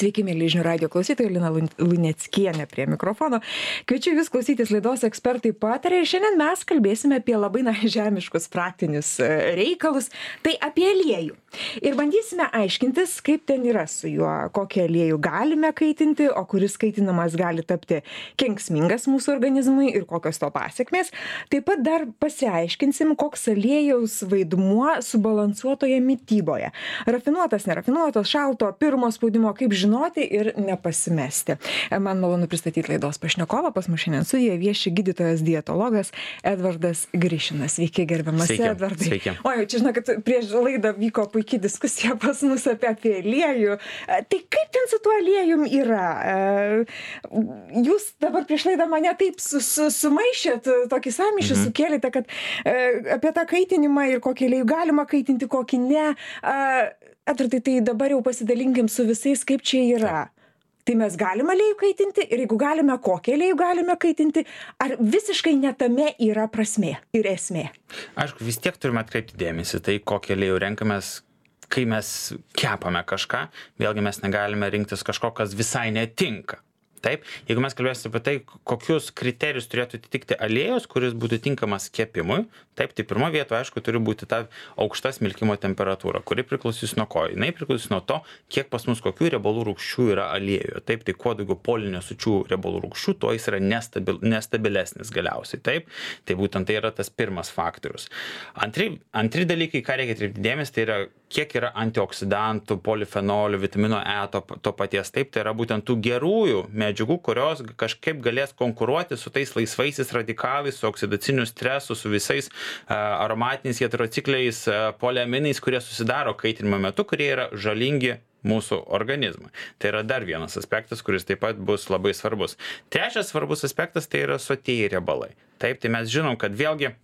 Sveiki, mėly žinių radio klausytojai, Lina Luneckienė prie mikrofono. Kviečiu Jūs klausytis laidos ekspertai patarė ir šiandien mes kalbėsime apie labai na, žemiškus praktinius e, reikalus, tai apie aliejų. Ir bandysime aiškintis, kaip ten yra su juo, kokį aliejų galime kaitinti, o kuris kaitinamas gali tapti kenksmingas mūsų organizmui ir kokios to pasiekmės. Taip pat dar pasiaiškinsim, koks aliejaus vaidmuo subalansuotoje mytyboje. Rafinuotas, nerafinuotas, šalto, pirmo spaudimo, kaip žinoti ir nepasimesti. Man malonu pristatyti laidos pašnekovą, pas mus šiandien studijoje vieši gydytojas dietologas Edvardas Grišinas. Sveiki, gerbiamas Sveiki. Edvardai. Sveiki. O, jau čia žinau, kad prieš laidą vyko puikiai diskusija pas mus apie, apie aliejų. E, Tai kaip ten su tuo aliejum yra? E, Jūs dabar prieš laidą mane taip su, su, sumaišėt, tokį samišį mhm. sukėlėte, kad e, apie tą kaitinimą ir kokį aliejų galima kaitinti, kokį ne. Edvardai, tai dabar jau pasidalinkim su visais, kaip čia yra. Tai mes galime aliejų kaitinti ir jeigu galime, kokį aliejų galime kaitinti, ar visiškai netame yra prasmė ir esmė? Aišku, vis tiek turime atkreipti dėmesį tai, kokį aliejų renkamės, kai mes kepame kažką, vėlgi mes negalime rinktis kažko, kas visai netinka. Taip, jeigu mes kalbėsime apie tai, kokius kriterijus turėtų atitikti aliejus, kuris būtų tinkamas kepimui, taip, tai pirmo vietoje, aišku, turi būti ta aukšta smilkimo temperatūra, kuri priklausys nuo ko. Jis priklausys nuo to, kiek pas mus kokių riebalų rūgščių yra aliejuje. Taip, tai kuo daugiau polinesučių riebalų rūgščių, tuo jis yra nestabil, nestabilesnis galiausiai. Taip, tai būtent tai yra tas pirmas faktorius. Antri, antri dalykai, ką reikia atkreipti dėmesį, tai yra kiek yra antioksidantų, polifenolių, vitamino E, to, to paties. Taip, tai yra būtent tų gerųjų medžiagų, kurios kažkaip galės konkuruoti su tais laisvaisiais radikalais, su oksidaciniu stresu, su visais aromatiniais heterocikliais, poliaminais, kurie susidaro kaitinimo metu, kurie yra žalingi mūsų organizmui. Tai yra dar vienas aspektas, kuris taip pat bus labai svarbus. Trečias svarbus aspektas tai yra sotieji riebalai. Taip, tai mes žinom, kad vėlgi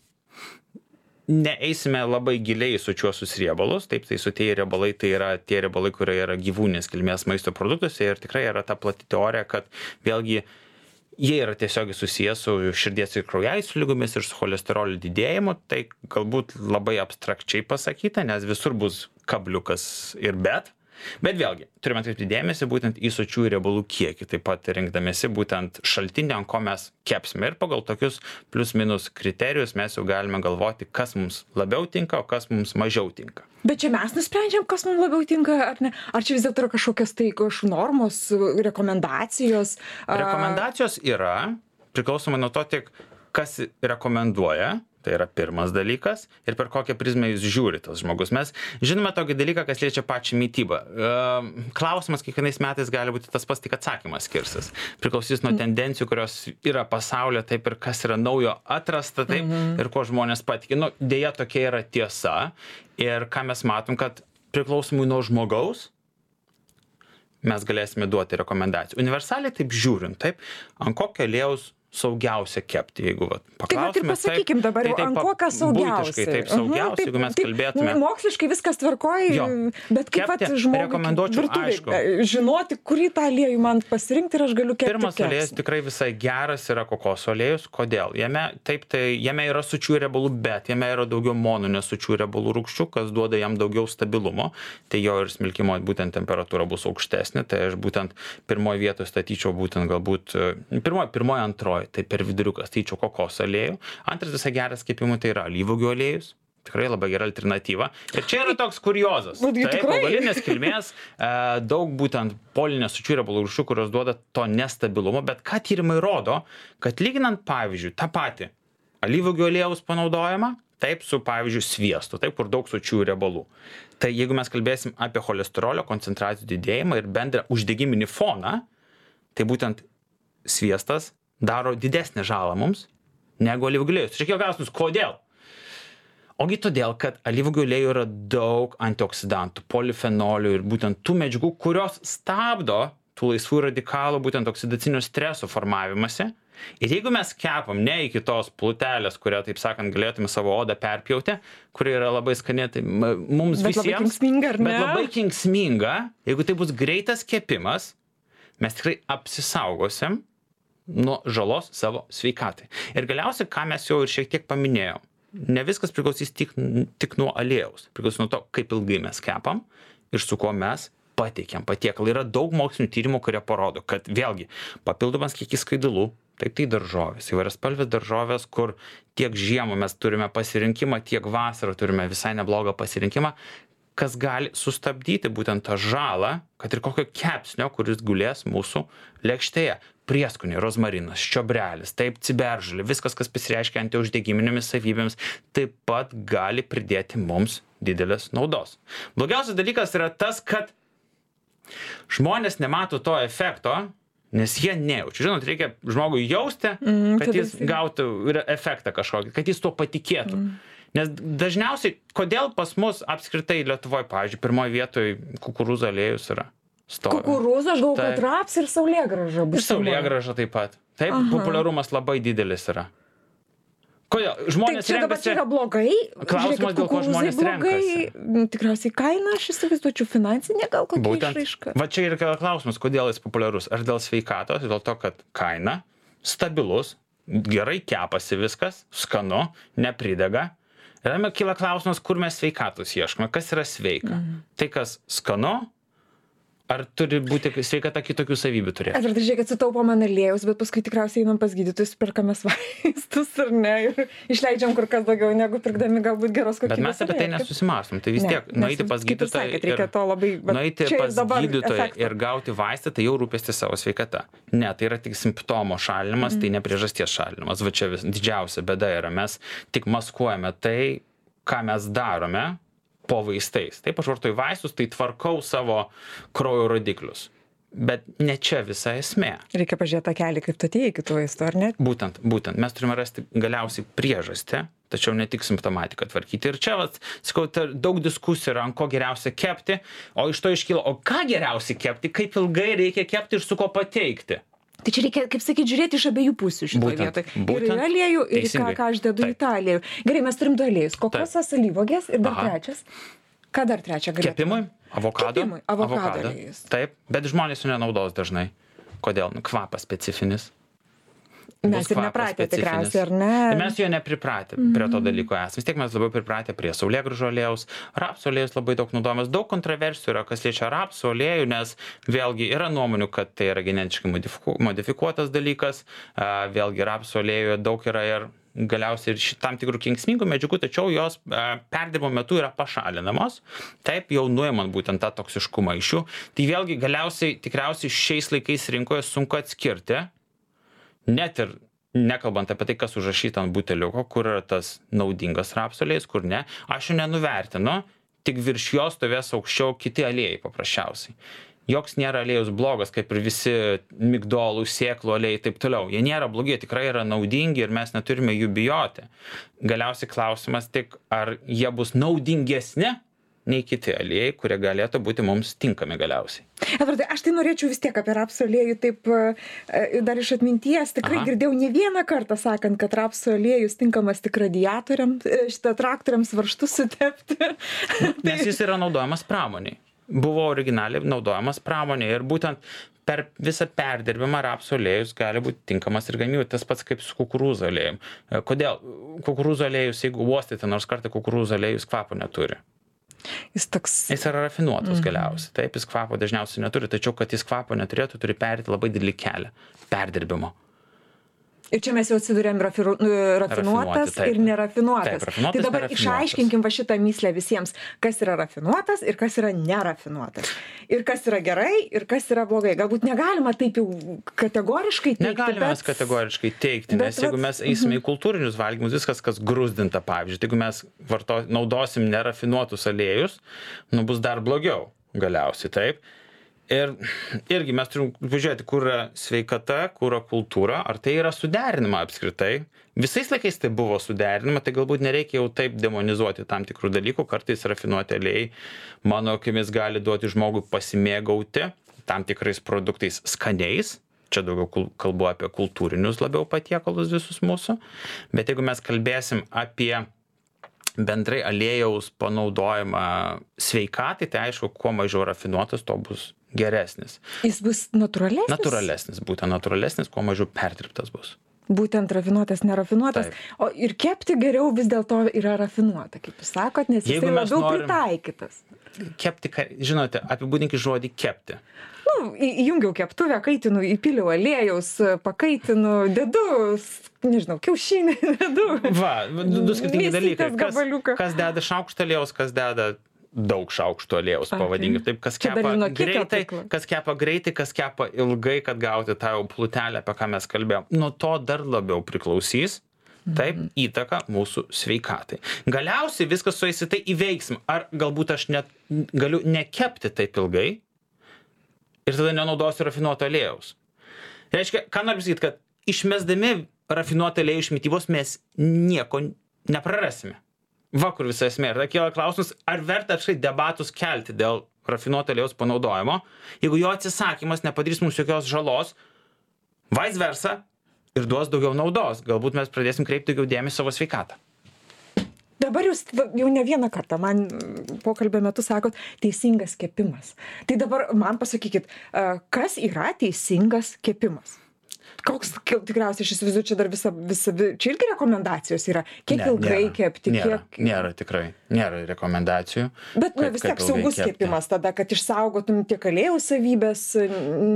neeisime labai giliai į sočiuosius riebalus. Taip tai sotieji riebalai tai yra tie riebalai kurie yra gyvūninės kilmės maisto produktuose ir tikrai yra ta plati teorija kad vėlgi jie yra tiesiogiai susiję su širdies ir kraujagyslių ligomis ir su cholesterolio didėjimu. Tai galbūt labai abstrakčiai pasakyta nes visur bus kabliukas ir bet bet vėlgi turime atkreipti dėmesį būtent į sočiųjų riebalų kiekį taip pat rinkdamiesi būtent šaltinį ant ko mes kepsime ir pagal tokius plius minus kriterijus mes jau galime galvoti kas mums labiau tinka o kas mums mažiau tinka Bet čia mes nusprendžiam, kas mums labiau tinka, ar ne? Ar čia vis dėlto yra kažkokios tai kažkokios normos, rekomendacijos? rekomendacijos yra priklausomai nuo to tik kas rekomenduoja tai yra pirmas dalykas. Ir per kokią prizmę jūs žiūri tas žmogus. Mes žinome tokį dalyką kas liečia pačią mitybą e, klausimas kiekvienais metais gali būti tas pats tik atsakymas skirsis. Priklausys nuo tendencijų kurios yra pasaulyje taip ir kas yra naujo atrasta taip ir kuo žmonės patiki. Nu deja tokia yra tiesa. Ir ką mes matom kad priklausomai nuo žmogaus mes galėsime duoti rekomendacijų. Universaliai taip žiūrint taip ant kokio aliejaus saugiausia kepti jeigu Tai ir paklaustumėt, taip, pasakykim dabar, tai jau, taip ant pa- kokio saugiausia. taip saugiausia, jeigu mes kalbėtume. Moksliškai viskas tvarkoja, Jo. bet kaip pat žmogui rekomenduočiau, virtuvėj, aišku. e, žinoti, kurį tą aliejų man pasirinkti ir aš galiu kepti. Pirmas kepsnį. aliejus tikrai visai geras yra kokoso aliejus. Kodėl? Jame, taip, tai jame yra sučių riebalų, bet jame yra daugiau monų nesučių riebalų rūgščių, kas duoda jam daugiau stabilumo. Tai jo ir smilkimo būtent temperatūra bus aukštesnė. Tai aš būtent pirmoje vietoje statyčiau būtent galbūt pirmoje, pirmoje, antroje, tai per viduriuką statyčiau kokoso aliejų. Antras visai geras kepimui tai yra alyvogių aliejus. Tikrai labai gera alternatyva. Ir čia yra toks kuriozas. Taip, augalinės kilmės, e, daug būtent polinės sučių riebalų rūšių, kurios duoda to nestabilumo, bet ką tyrimai rodo, kad lyginant, pavyzdžiui, tą patį alyvogių aliejaus panaudojimą, taip su, pavyzdžiui, sviestu, taip, kur daug sučių riebalų. Tai jeigu mes kalbėsim apie cholesterolio koncentracijų didėjimą ir bendrą uždegiminį foną, tai būtent sviestas daro didesnę žalą mums negu alyvogių aliejus. Čia kiek klausimus, kodėl? Ogi todėl, kad alyvogių aliejų yra daug antioksidantų, polifenolių ir būtent tų medžiagų, kurios stabdo tų laisvų radikalų, būtent oksidacinio streso formavimąsi. Ir jeigu mes kepam ne iki tos plutelės, kurią, taip sakant, galėtume savo odą perpjauti, kuri yra labai skani, tai mums Bet labai visiems. kenksminga, ar ne? Bet labai kenksminga, jeigu tai bus greitas kepimas, mes tikrai apsisaugosim nuo žalos savo sveikatai. Ir galiausiai, ką mes jau ir šiek tiek paminėjom, ne viskas priklausys tik, tik nuo aliejaus, priklausys nuo to, kaip ilgai mes kepam ir su kuo mes pateikiam patiekalą yra daug mokslinių tyrimų kurie parodo kad vėlgi papildomas kiekis skaidulų taip tai daržovės įvairiaspalvės daržovės kur tiek žiemą mes turime pasirinkimą tiek vasarą turime visai neblogą pasirinkimą kas gali sustabdyti būtent tą žalą kad ir kokio kepsnio kuris gulės mūsų lėkštėje. Prieskoniai rozmarinas čiobrelis taip ciberžolė viskas kas pasireiškia antiuždegiminėmis savybėmis taip pat gali pridėti mums didelės naudos. Blogiausias dalykas yra tas kad žmonės nemato to efekto nes jie nejaučia. Žinot reikia žmogui jausti Mm, kad jis gautų efektą kažkokį kad jis tuo patikėtų nes dažniausiai kodėl pas mus apskritai lietuvoj pavyzdžiui pirmoj vietoj kukurūzų aliejus yra stovi Kukurūzų, aš galvoju, kad Taip. rapsai ir saulėgraža ir bus. saulėgrąža taip pat taip Aha. populiarumas labai didelis yra kodėl žmonės čia renkasi yra blogai. Klausimas, dėl ko žmonės blogai. Mm, Tikriausiai kaina, aš įsivaizduočiau, finansinė gal kokia Būtent. išraiška. Va čia ir kyla klausimas, kodėl jis populiarus. Ar dėl sveikatos, dėl to, kad kaina, stabilus, gerai kepasi viskas, skanu, nepridega. Tada kyla klausimas, kur mes sveikatos ieškome, kas yra sveika. Mhm. Tai, kas skanu, ar turi būti sveikata kitokių savybių turėti. Edvardai, žiūrėkit, sutaupom ant aliejaus, bet paskui tikriausiai einam pas gydytojus, perkamės vaistus ar ne, ir išleidžiam kur kas daugiau negu pirkdami galbūt geros kokybės. Bet mes apie tai aliejų. nesusimarstom. Tai vis Ne, tiek nueiti pas gydytoją sakėt, reikia to labai, nueiti pas gydytoją efekto. ir gauti vaistą, tai jau rūpesti savo sveikata. Ne, tai yra tik simptomo šalinimas, Mhm. tai ne priežasties šalinimas. Va čia vis, didžiausia bėda yra, mes tik maskuojame tai, ką mes darome po vaistais. Taip, aš vartoju vaistus, tai tvarkau savo kraujo rodiklius. Bet ne čia visa esmė. Reikia pažiūrėti tą kelią, kaip tu atėjai iki tų vaistų, ar ne? Būtent, būtent. Mes turime rasti galiausiai priežastį, tačiau ne tik simptomatiką tvarkyti. Ir čia, vat, sakau, daug diskusijų yra, ant ko geriausia kepti, o iš to iškyla, o ką geriausia kepti, kaip ilgai reikia kepti ir su ko pateikti. Tai čia reikia, kaip sakyti, žiūrėti iš abiejų pusių šitoje vietoje. Ir į aliejų, ir į ką, ką aš dedu į Taip. tą aliejų. Gerai, mes turim du aliejus. Kokosas, alyvogės ir dar Aha. trečias. Ką dar trečią galėtume? Kepimui, avokado. Kepimui, avokado aliejus. Taip, bet žmonės jų nenaudos dažnai. Kodėl? Nu, kvapas specifinis. Mes ir nepratę tikriausiai, ar ne? Tai mes jo nepripratę prie to dalyko esame. Vis tiek mes labiau pripratę prie saulėgrąžų aliejaus. Rapsų aliejus labai daug naudojamas. Daug kontroversijų yra, kas liečia rapsų aliejų, nes vėlgi yra nuomonių, kad tai yra genetiškai modifiku- modifikuotas dalykas. Vėlgi rapsų aliejuje daug yra ir galiausiai ir tam tikrų kenksmingų medžiagų, tačiau jos a, perdirbimo metu yra pašalinamos. Taip jau nuimant būtent tą toksiškumą iš jų. Tai vėlgi galiausiai tikriausiai šiais laikais rinkoje sunku atskirti net ir nekalbant apie tai, kas užrašyta ant buteliuko, kur yra tas naudingas rapsoliais, kur ne, aš jų nenuvertinu, tik virš jo stovės aukščiau kiti aliejai paprasčiausiai. Joks nėra aliejus blogas, kaip ir visi migdolų, sėklų aliejai taip toliau. Jie nėra blogi, jie tikrai yra naudingi ir mes neturime jų bijoti. Galiausiai klausimas tik, ar jie bus naudingesni nei kiti aliejai, kurie galėtų būti mums tinkami galiausiai. Edvardai, aš tai norėčiau vis tiek apie rapsų aliejų taip e, dar iš atminties. Tikrai Aha. girdėjau ne vieną kartą sakant, kad rapsų aliejus tinkamas tik radiatoriams, e, šitą traktoriams varštus sutepti. Nes jis yra naudojamas pramoniai. Buvo originaliai naudojamas pramoniai ir būtent per visą perdirbimą rapsų aliejus gali būti tinkamas ir gamybai. Tas pats kaip su kukurūzų aliejum. E, Kodėl? Kukurūzų aliejus, jeigu uostyti nors kartą kukurūzų aliejus kvapo neturi. Jis toks. Jis yra rafinuotas galiausiai. Taip, jis kvapo dažniausiai neturi, tačiau kad jis kvapo neturėtų, turi perėti labai didelį kelią perdirbimo. Ir čia mes jau atsidurėm rafiru, nu, rafinuotas taip. ir nerafinuotas. Taip, rafinuotas, tai dabar išaiškinkim va šitą myslę visiems, kas yra rafinuotas ir kas yra nerafinuotas. Ir kas yra gerai ir kas yra blogai. Galbūt negalima taip jau kategoriškai teikti. Negalime bet- kategoriškai teikti, bet nes jeigu vat- mes eisime į kultūrinius valgymus, viskas, kas grūzdinta, pavyzdžiui, tai jeigu mes varto, naudosim nerafinuotus aliejus, nu bus dar blogiau galiausiai, taip. Ir irgi mes turim pažiūrėti, kur yra sveikata, kur yra kultūra, ar tai yra suderinama apskritai. Visais laikais tai buvo suderinama, tai galbūt nereikia jau taip demonizuoti tam tikrų dalykų, kartais rafinuoti aliejai, mano akimis, gali duoti žmogui pasimėgauti tam tikrais produktais skaniais, čia daugiau kalbu apie kultūrinius labiau patiekalus visus mūsų, bet jeigu mes kalbėsim apie bendrai aliejaus panaudojimą sveikatai, tai aišku, kuo mažiau rafinuotas, to bus geresnis. Jis bus natūralesnis. Natūralesnis, būtent natūralesnis, kuo mažiau perdirbtas bus. Būtent rafinuotas, nerafinuotas. Taip. O ir kepti geriau vis dėlto yra rafinuota, kaip jūs sakot, nes jis labiau norim- pritaikytas. kepti, žinote, apibūdinkit žodį kepti. Nu, įjungiau keptuvę, kaitinu, įpiliau aliejaus, pakaitinu, dedu, nežinau, kiaušinį dedu. Va, du, skirtingi dalykai. Kas, kas deda šaukštą aliejaus, kas deda daug šaukštų aliejaus, Okay. pavadinkime taip, kas kepa greitai, kas kepa greitai, kas kepa ilgai, kad gauti tą jau plutelę, apie ką mes kalbėjom. Nuo to dar labiau priklausys. Taip, Mhm. įtaka mūsų sveikatai. Galiausiai viskas sueis į tai į veiksmą. Ar galbūt aš net galiu nekepti taip ilgai ir tada nenaudosiu rafinuoto aliejaus. Reiškia, ką noriu pasakyti, kad išmesdami rafinuotą aliejų iš mytybos mes nieko neprarasime. Va kur visa esmė. Ir tada kyla klausimas, ar verta apskritai debatus kelti dėl rafinuoto aliejaus panaudojimo, jeigu jo atsisakymas nepadarys mums jokios žalos, vice versa, ir duos daugiau naudos. Galbūt mes pradėsim kreipti daugiau dėmesio savo sveikatą. Dabar jūs jau ne vieną kartą man pokalbio metu sakot teisingas kepimas. Tai dabar man pasakykit, kas yra teisingas kepimas? Koks, tikriausiai aš įsivaizduoju, čia dar visa, visa, vi- čia irgi rekomendacijos yra. Kiek Ne, ilgai nėra. kepti, nėra, kiek. Nėra tikrai, nėra rekomendacijų. Bet na, vis tiek saugus kepimas tada, kad išsaugotum tiek aliejaus savybės,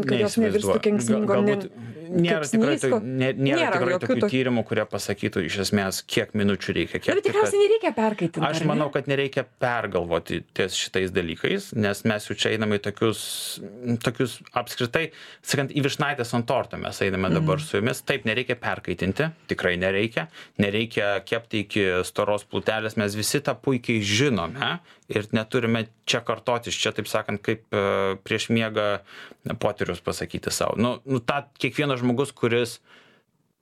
kad jos nevirstų kenksmingom. Gal- galbūt Nėra tikrai, to, nė, nėra Nėra tikrai tokių to- tyrimų, kurie pasakytų iš esmės, kiek minučių reikia Bet kepti. tikriausiai kad- nereikia perkaitinti. Aš manau, kad nereikia pergalvoti ties šitais dalykais, nes mes jau čia einame į tokius, tokius apskritai, sakant, į viršnaitės ant torto mes einame dabar Mhm. su jumis. Taip, nereikia perkaitinti, tikrai nereikia. Nereikia kepti iki storos plutelės, mes visi tą puikiai žinome ir neturime čia kartotis, čia taip sakant, kaip e, prieš miegą poterius pasakyti savo. Nu, nu tą kiekvienas žmogus, kuris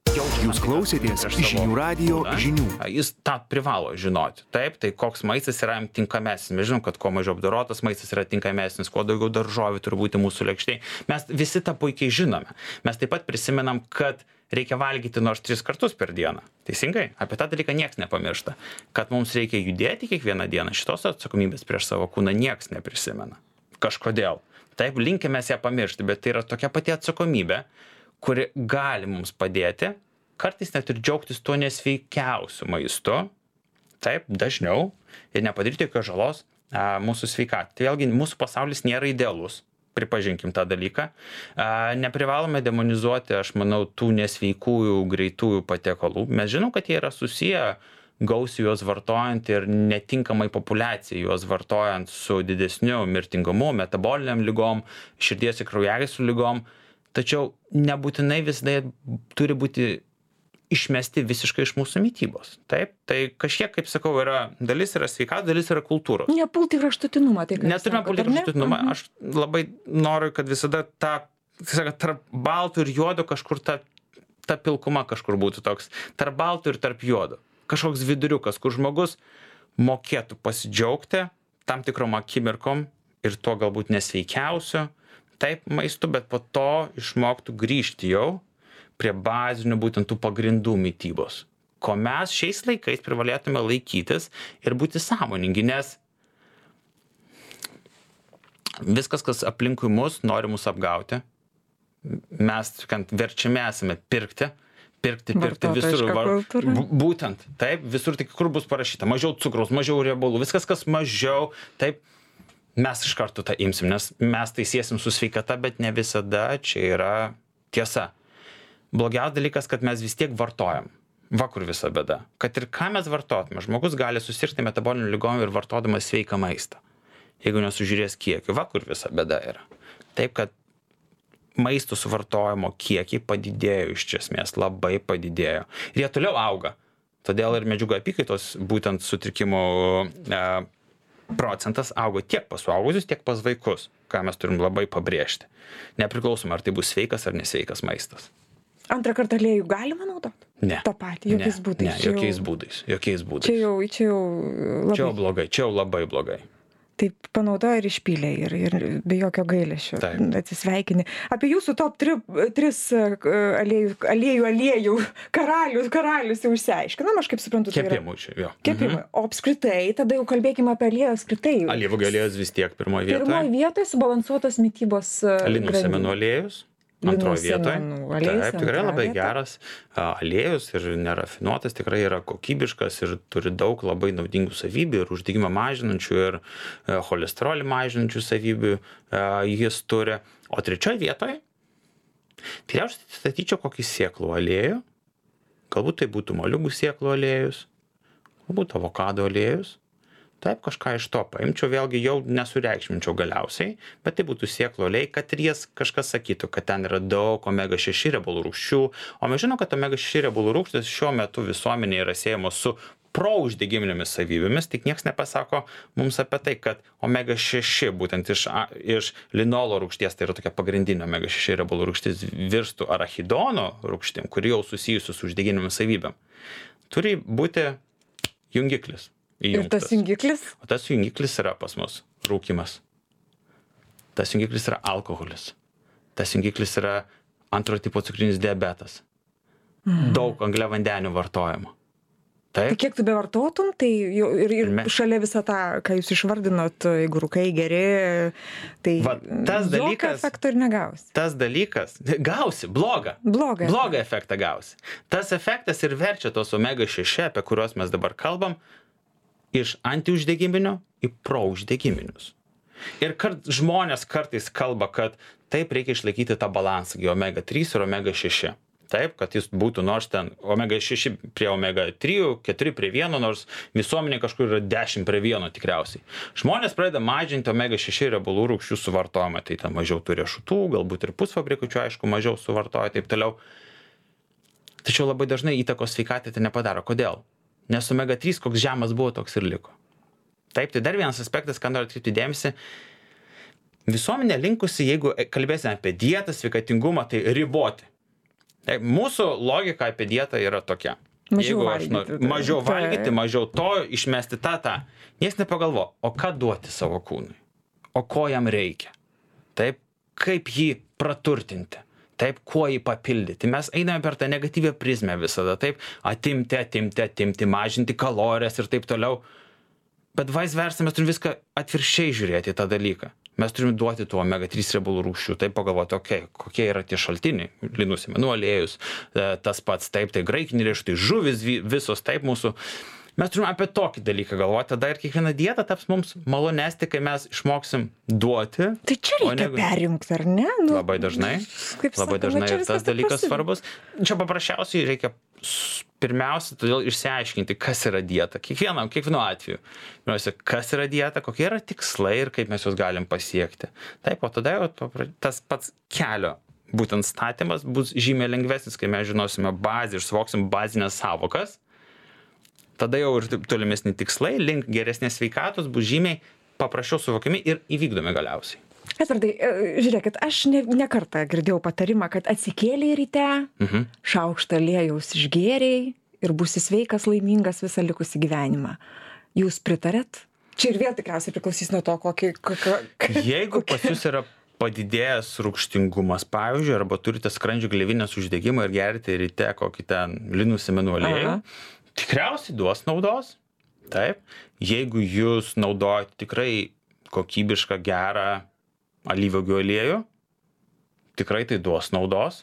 Jūs klausėtės žinių radijo kūną, žinių. Jis tą privalo žinoti. Taip, tai koks maistas yra jam tinkamesnis. Mes žinom, kad kuo mažiau apdorotas maistas yra tinkamesnis, kuo daugiau daržovių turi būti mūsų lėkštėje. Mes visi tą puikiai žinome. Mes taip pat prisimenam, kad reikia valgyti nors tris kartus per dieną. Teisingai? Apie tą dalyką niekas nepamiršta. Kad mums reikia judėti kiekvieną dieną, šitos atsakomybės prieš savo kūną niekas neprisimena. Kažkodėl. Taip, linkime ją pamiršti, bet tai yra tokia pati atsakomybė, kuri gali mums padėti kartais net ir džiaugtis tuo nesveikiausiu maistu, taip, dažniau ir nepadaryti jokios žalos a, mūsų sveikatai. Tai vėlgi, mūsų pasaulis nėra idealus, pripažinkim tą dalyką. Neprivalome demonizuoti, aš manau, tų nesveikųjų, greitųjų patiekalų. Mes žinom, kad jie yra susiję gausiai juos vartojant ir netinkamai populiacijai juos vartojant su didesniu mirtingumu, metaboliniam lygom, širdies ir kraujagyslių lygom. Tačiau nebūtinai visada turi būti išmesti visiškai iš mūsų mytybos. Taip, tai kažkiek, kaip sakau, yra dalis yra sveikatos, dalis yra kultūros. Nepulti į kraštutinumą. Tai, ką Neturime ar ne? politikų Mhm. Aš labai noriu, kad visada ta, kaip sakant, tarp baltų ir juodo kažkur ta, ta pilkuma kažkur būtų toks. Tarp baltų ir tarp juodo. Kažkoks viduriukas, kur žmogus mokėtų pasidžiaugti tam tikrom akimirkom ir tuo galbūt nesveikiausiu, taip maistu, bet po to išmoktų grįžti jau prie bazinių būtent tų pagrindų mytybos. Ko mes šiais laikais privalėtume laikytis ir būti sąmoningi, nes viskas, kas aplinkui mus, nori mus apgauti. Mes, sakant, verčiami esame pirkti, pirkti, pirkti visur. Bū- Būtent, taip, visur tik kur bus parašyta, mažiau cukraus, mažiau riebalų, viskas, kas mažiau, taip, mes iš karto tą imsim, nes mes tai siesim su sveikata, bet ne visada čia yra tiesa. Blogiausias dalykas, kad mes vis tiek vartojam. Va kur visa bėda. Kad ir ką mes vartotume, žmogus gali susirgti metaboliniu lygom ir vartodamas sveiką maistą. Jeigu nesužiūrės kiekį, va kur visa bėda yra. Taip, kad maisto suvartojimo kiekiai padidėjo iš esmės, labai padidėjo. Ir jie toliau auga. Todėl ir medžiagų apykaitos būtent sutrikimų e, procentas augo tiek pas suaugusius, tiek pas vaikus, ką mes turim labai pabrėžti. Nepriklausomai, ar tai bus sveikas ar nesveikas maistas. Antrą kartą aliejų galima naudoti? Ne. Ta pati, jokiais būdais. Ne, jokiais būdais. Jokiais būdais. Čia jau, čia jau labai. Čia jau blogai, čia jau labai blogai. Taip panaudoja ir išpylė ir, ir be jokio gailesčio. Atsisveikini. Apie jūsų top 3, 3 aliejų, aliejų, aliejų karalius, karalius jau išsiaiškinom, aš kaip suprantu. tai Kepimų čia, jo. Kepimai. O apskritai, tada jau kalbėkime apie aliejų apskritai. Alyvų galėjęs vis tiek pirmoje Pirmoje vietoje. vietoje subalansuotos mytybos. e, Linų semenų aliejus. Antroje vietoje. aliejus Taip, tikrai labai vieta. geras aliejus ir nerafinuotas, tikrai yra kokybiškas ir turi daug labai naudingų savybių ir uždegimą mažinančių ir e, cholesterolį mažinančių savybių e, jis turi. O trečioje vietoje, tikriausiai statyčiau kokį sieklų aliejų, galbūt tai būtų moliūgų sieklų aliejus, galbūt avokado aliejus. Taip, kažką iš to paimčiau, vėlgi jau nesureikšminčiau galiausiai, bet tai būtų sieklų aliejai, kad ir jas kažkas sakytų, kad ten yra daug omega 6 riebalų rūgščių, o mes žinom, kad omega 6 riebalų rūgštys šiuo metu visuomenėje yra siejamos su prouždegiminėmis savybėmis, tik niekas nepasako mums apie tai, kad omega 6 būtent iš, a- iš linolo rūgšties, tai yra tokia pagrindinė omega 6 riebalų rūgštis, virstų arachidono rūgštim, kuri jau susijusi su uždegiminėmis savybėm. Turi būti jungiklis. Ir tas įjungtas. jungiklis? O tas jungiklis yra pas mus rūkimas. Tas jungiklis yra alkoholis. Tas jungiklis yra antro tipo cukrinis diabetas. Daug angliavandenių vartojimo. Tai Taip, kiek tu bevartotum, tai jau ir, ir me- šalia visą tą, ką jūs išvardinot, jeigu rūkai geri, tai Va, tas dalykas- efekto ir negausi. tas dalykas, gausi, blogą. Blogą. Blogą efektą gausi. Tas efektas ir verčia tos omega 6, apie kuriuos mes dabar kalbam, iš antiuždegiminio į prouždegiminius. Ir kart, žmonės kartais kalba, kad taip reikia išlaikyti tą balansą, omega 3 ir omega 6. Taip, kad jis būtų nors ten omega 6 prie omega 3, 4 prie 1, nors visuomenė kažkur yra 10 prie 1 tikriausiai. Žmonės pradeda mažinti omega 6 riebalų rūgščių suvartojimą, tai ten mažiau turi riešutų, galbūt ir pusfabrikučių, aišku, mažiau suvartoja ir taip toliau. Tačiau labai dažnai įtakos sveikatai tai nepadaro. Kodėl? Nes omega 3 koks žemas buvo, toks ir liko. Taip, tai dar vienas aspektas, ką noriu atkreipti dėmesį. Visuomenė linkusi, jeigu kalbėsime apie dietą, sveikatingumą, tai riboti. Taip, mūsų logika apie dietą yra tokia. Mažiau Jeigu aš valgyti, noriu mažiau taip. valgyti, mažiau to, išmesti tą, tą. Niekas nepagalvo, o ką duoti savo kūnui, o ko jam reikia. Taip, kaip jį praturtinti. Taip, kuo jį papildyti. Mes einame per tą negatyvę prizmę visada. Taip, atimti, atimti, atimti, mažinti kalorijas ir taip toliau. Bet vice versa, mes turime viską atvirkščiai žiūrėti į tą dalyką. Mes turime duoti tų omega 3 riebalų rūgščių, taip pagalvoti, okei, kokie yra tie šaltiniai, linų sėmenų aliejus, e, tas pats, taip, tai graikiniai riešutai, žuvis vi- visos, taip mūsų. Mes turime apie tokį dalyką galvoti, tada ir kiekviena dieta taps mums malonesnė, kai mes išmoksim duoti. Tai čia reikia negu- perjungti, ar ne? Nu, Labai dažnai. Kaip Labai sakoma, dažnai ir tas dalykas prasideda. svarbus. Čia paprasčiausiai reikia pirmiausia, todėl išsiaiškinti, kas yra dieta. Kiekvienam, kiekvienu atveju. Pirmiausia, kas yra dieta, kokie yra tikslai ir kaip mes juos galim pasiekti. Taip, o tada jau tas pats kelio būtent statymas bus žymiai lengvesnis, kai mes žinosime bazę ir suvoksim bazinės savokas. Tada jau ir tolimesni tikslai link geresnės sveikatos bus žymiai paprasčiau suvokiami ir įvykdomi galiausiai. Edvardai, e, žiūrėkit, aš ne, ne kartą girdėjau patarimą, kad atsikėlė ryte, Mhm. šaukštą lėjaus išgėriai ir būsi sveikas, laimingas visą likusį gyvenimą. Jūs pritarėt? Čia ir vėl tikriausiai priklausys nuo to, kokį... kokį Jeigu pas jūs yra padidėjęs rūgštingumas, pavyzdžiui, arba turite skrandžio gleivinės uždegimą ir gerite ryte kokį ten linų semenų aliejų. Tikriausiai duos naudos. Taip. Jeigu jūs naudojate tikrai kokybišką, gerą alyvogių aliejų, tikrai tai duos naudos.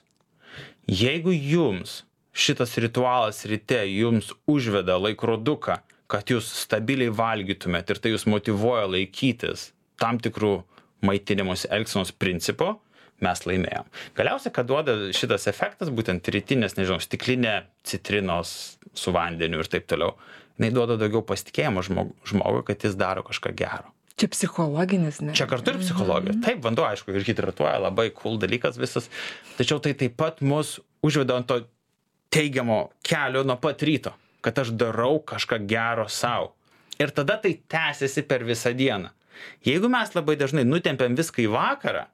Jeigu jums šitas ritualas ryte jums užveda laikroduką, kad jūs stabiliai valgytumėt ir tai jūs motivuoja laikytis tam tikrų maitinimosi elgsenos principų, mes laimėjom. Galiausiai, ką duoda šitas efektas, būtent rytinės, nežinau, stiklinė citrinos su vandeniu ir taip toliau, jinai duoda daugiau pasitikėjimo žmogui, žmogui kad jis daro kažką gero. Čia psichologinis, ne? Čia kartu ir psichologija. Taip, vanduo, aišku, ir hidratuoja, labai cool dalykas visas. Tačiau tai taip pat mus užveda ant to teigiamo kelio nuo pat ryto, kad aš darau kažką gero savo. Ir tada tai tęsiasi per visą dieną. Jeigu mes labai dažnai nutempiam viską į vakarą,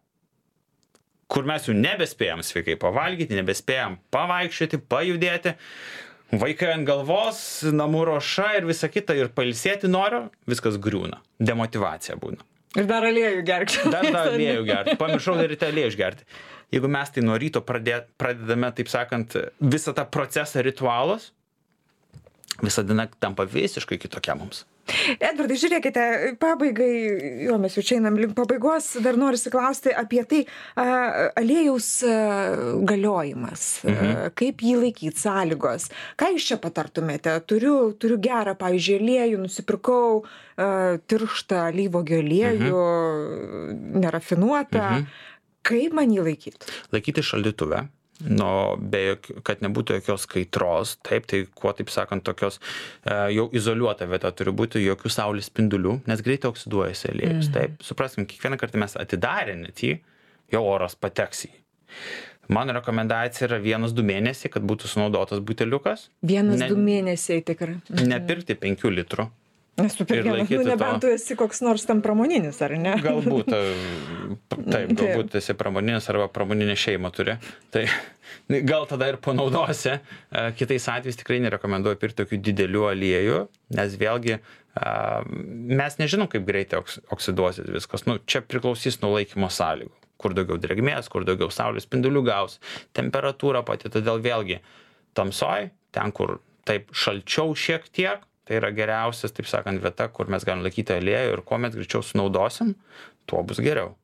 kur mes jau nebespėjom sveikai pavalgyti, nebespėjom pavaikščioti, pajudėti, vaikai ant galvos, namų ruoša ir visa kita ir pailsėti noriu, viskas griūna. Demotivacija būna. Ir dar aliejų gerk. Dar tą aliejų gerti. Pamiršau dar ryte aliejų išgerti. Jeigu mes tai nuo ryto pradė, pradedame, taip sakant, visą tą procesą ritualus, visa diena tampa visiškai kitokia mums. Edvardai žiūrėkite pabaigai jo mes jau čia einam link pabaigos dar norisi klausti apie tai a aliejaus galiojimas kaip jį laikyt sąlygos. Ką jūs čia patartumėte? Turiu turiu gerą pavyzdžiui aliejų nusipirkau a tirštą alyvuogių aliejų nerafinuotą. Kaip man jį laikyt? Laikyti šaldytuve nu be jokių kad nebūtų jokios kaitros taip tai kuo taip sakant tokios e, jau izoliuota vieta turi būti jokių saulės spindulių nes greitai oksiduojasi aliejus taip. Supraskim kiekvieną kartą mes atidarę net jį jau oras pateks į jį. Mano rekomendacija yra vienas du mėnesiai kad būtų sunaudotas buteliukas. Vienas Ne- du mėnesiai tikra. Nepirkti penkių litrų nes tu per ir vieną laikyti nu nebent tu esi koks nors ten pramoninis ar ne Galbūt, e, taip, galbūt esi pramoninis arba pramoninę šeimą turi. Tai gal tada ir panaudosi. E, Kitais atvejais tikrai nerekomenduoju pirkti tokių didelių aliejų, nes vėlgi e, mes nežinom, kaip greitai oks- oksiduosis viskas. Nu, čia priklausys nuo laikymo sąlygų. Kur daugiau drėgmės, kur daugiau saulės spindulių gaus, temperatūra pati. Todėl vėlgi tamsoj, ten, kur taip šalčiau šiek tiek, tai yra geriausias, taip sakant, vieta, kur mes galim laikyti aliejų ir kuo mes greičiau sunaudosim, tuo bus geriau.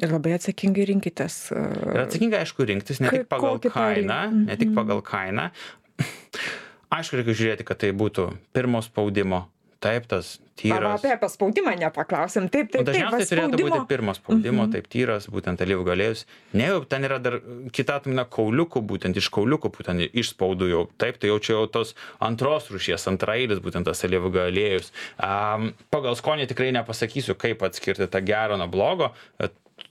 ir labai atsakingai rinkitės Ir atsakingai, aišku, rinktis ne tik pagal kokį tą kainą, ne tik pagal kainą. Aišku, reikia žiūrėti, kad tai būtų pirmo spaudimo, taip, tas Va, va, tyras. apie paspaudimą nepaklausėm taip taip taip va, dažniausiai turėtų spaudimo- būti pirmo spaudimo, taip tyras, būtent alyvų galėjus. Ne, jau ten yra dar kita atmina kauliukų, būtent iš kauliukų, būtent iš spaudų jau. Taip, tai jau čia jau tos antros rušies, antrailis, būtent tas alyvų galėjus. Um, pagal skonį tikrai nepasakysiu, kaip atskirti tą gerą nuo blogo.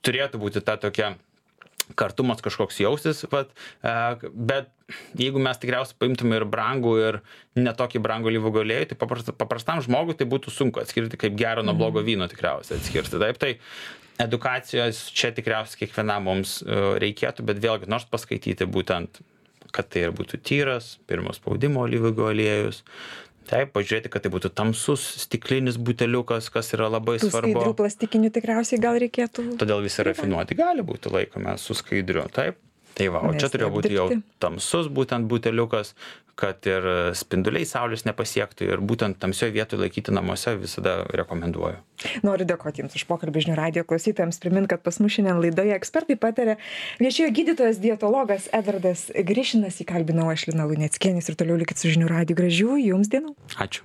Turėtų būti ta tokia kartumas kažkoks jaustis, vat, e, bet jeigu mes tikriausiai paimtume ir brangų, ir netokį brangų alyvų galėjų, tai paprasta, paprastam žmogui tai būtų sunku atskirti kaip gero nuo blogo vyno tikriausiai atskirti. Taip, tai edukacijos čia tikriausiai kiekvienam mums e, reikėtų, bet vėlgi nors paskaityti būtent, kad tai ir būtų tyras, pirmo spaudimo alyvų aliejus. Taip, pažiūrėti, kad tai būtų tamsus stiklinis buteliukas, kas yra labai svarbu. plastikinių tikriausiai gal reikėtų Todėl visi rafinuoti gali būti laikomi su skaidriu, taip. Tai va, o čia turėjo būti jau tamsus būtent buteliukas, kad ir spinduliai saulės nepasiektų ir būtent tamsioje vietoje laikyti namuose visada rekomenduoju. Noriu dėkoti Jums už pokalbį žinių radio klausytojams. Primint, kad pas mus šiandien laidoje ekspertai patarė viešėjo gydytojas dietologas Edvardas Grišinas, įkalbinau aš Lina Luneckienės ir toliau likit su žinių radio gražių Jums dienų. Ačiū.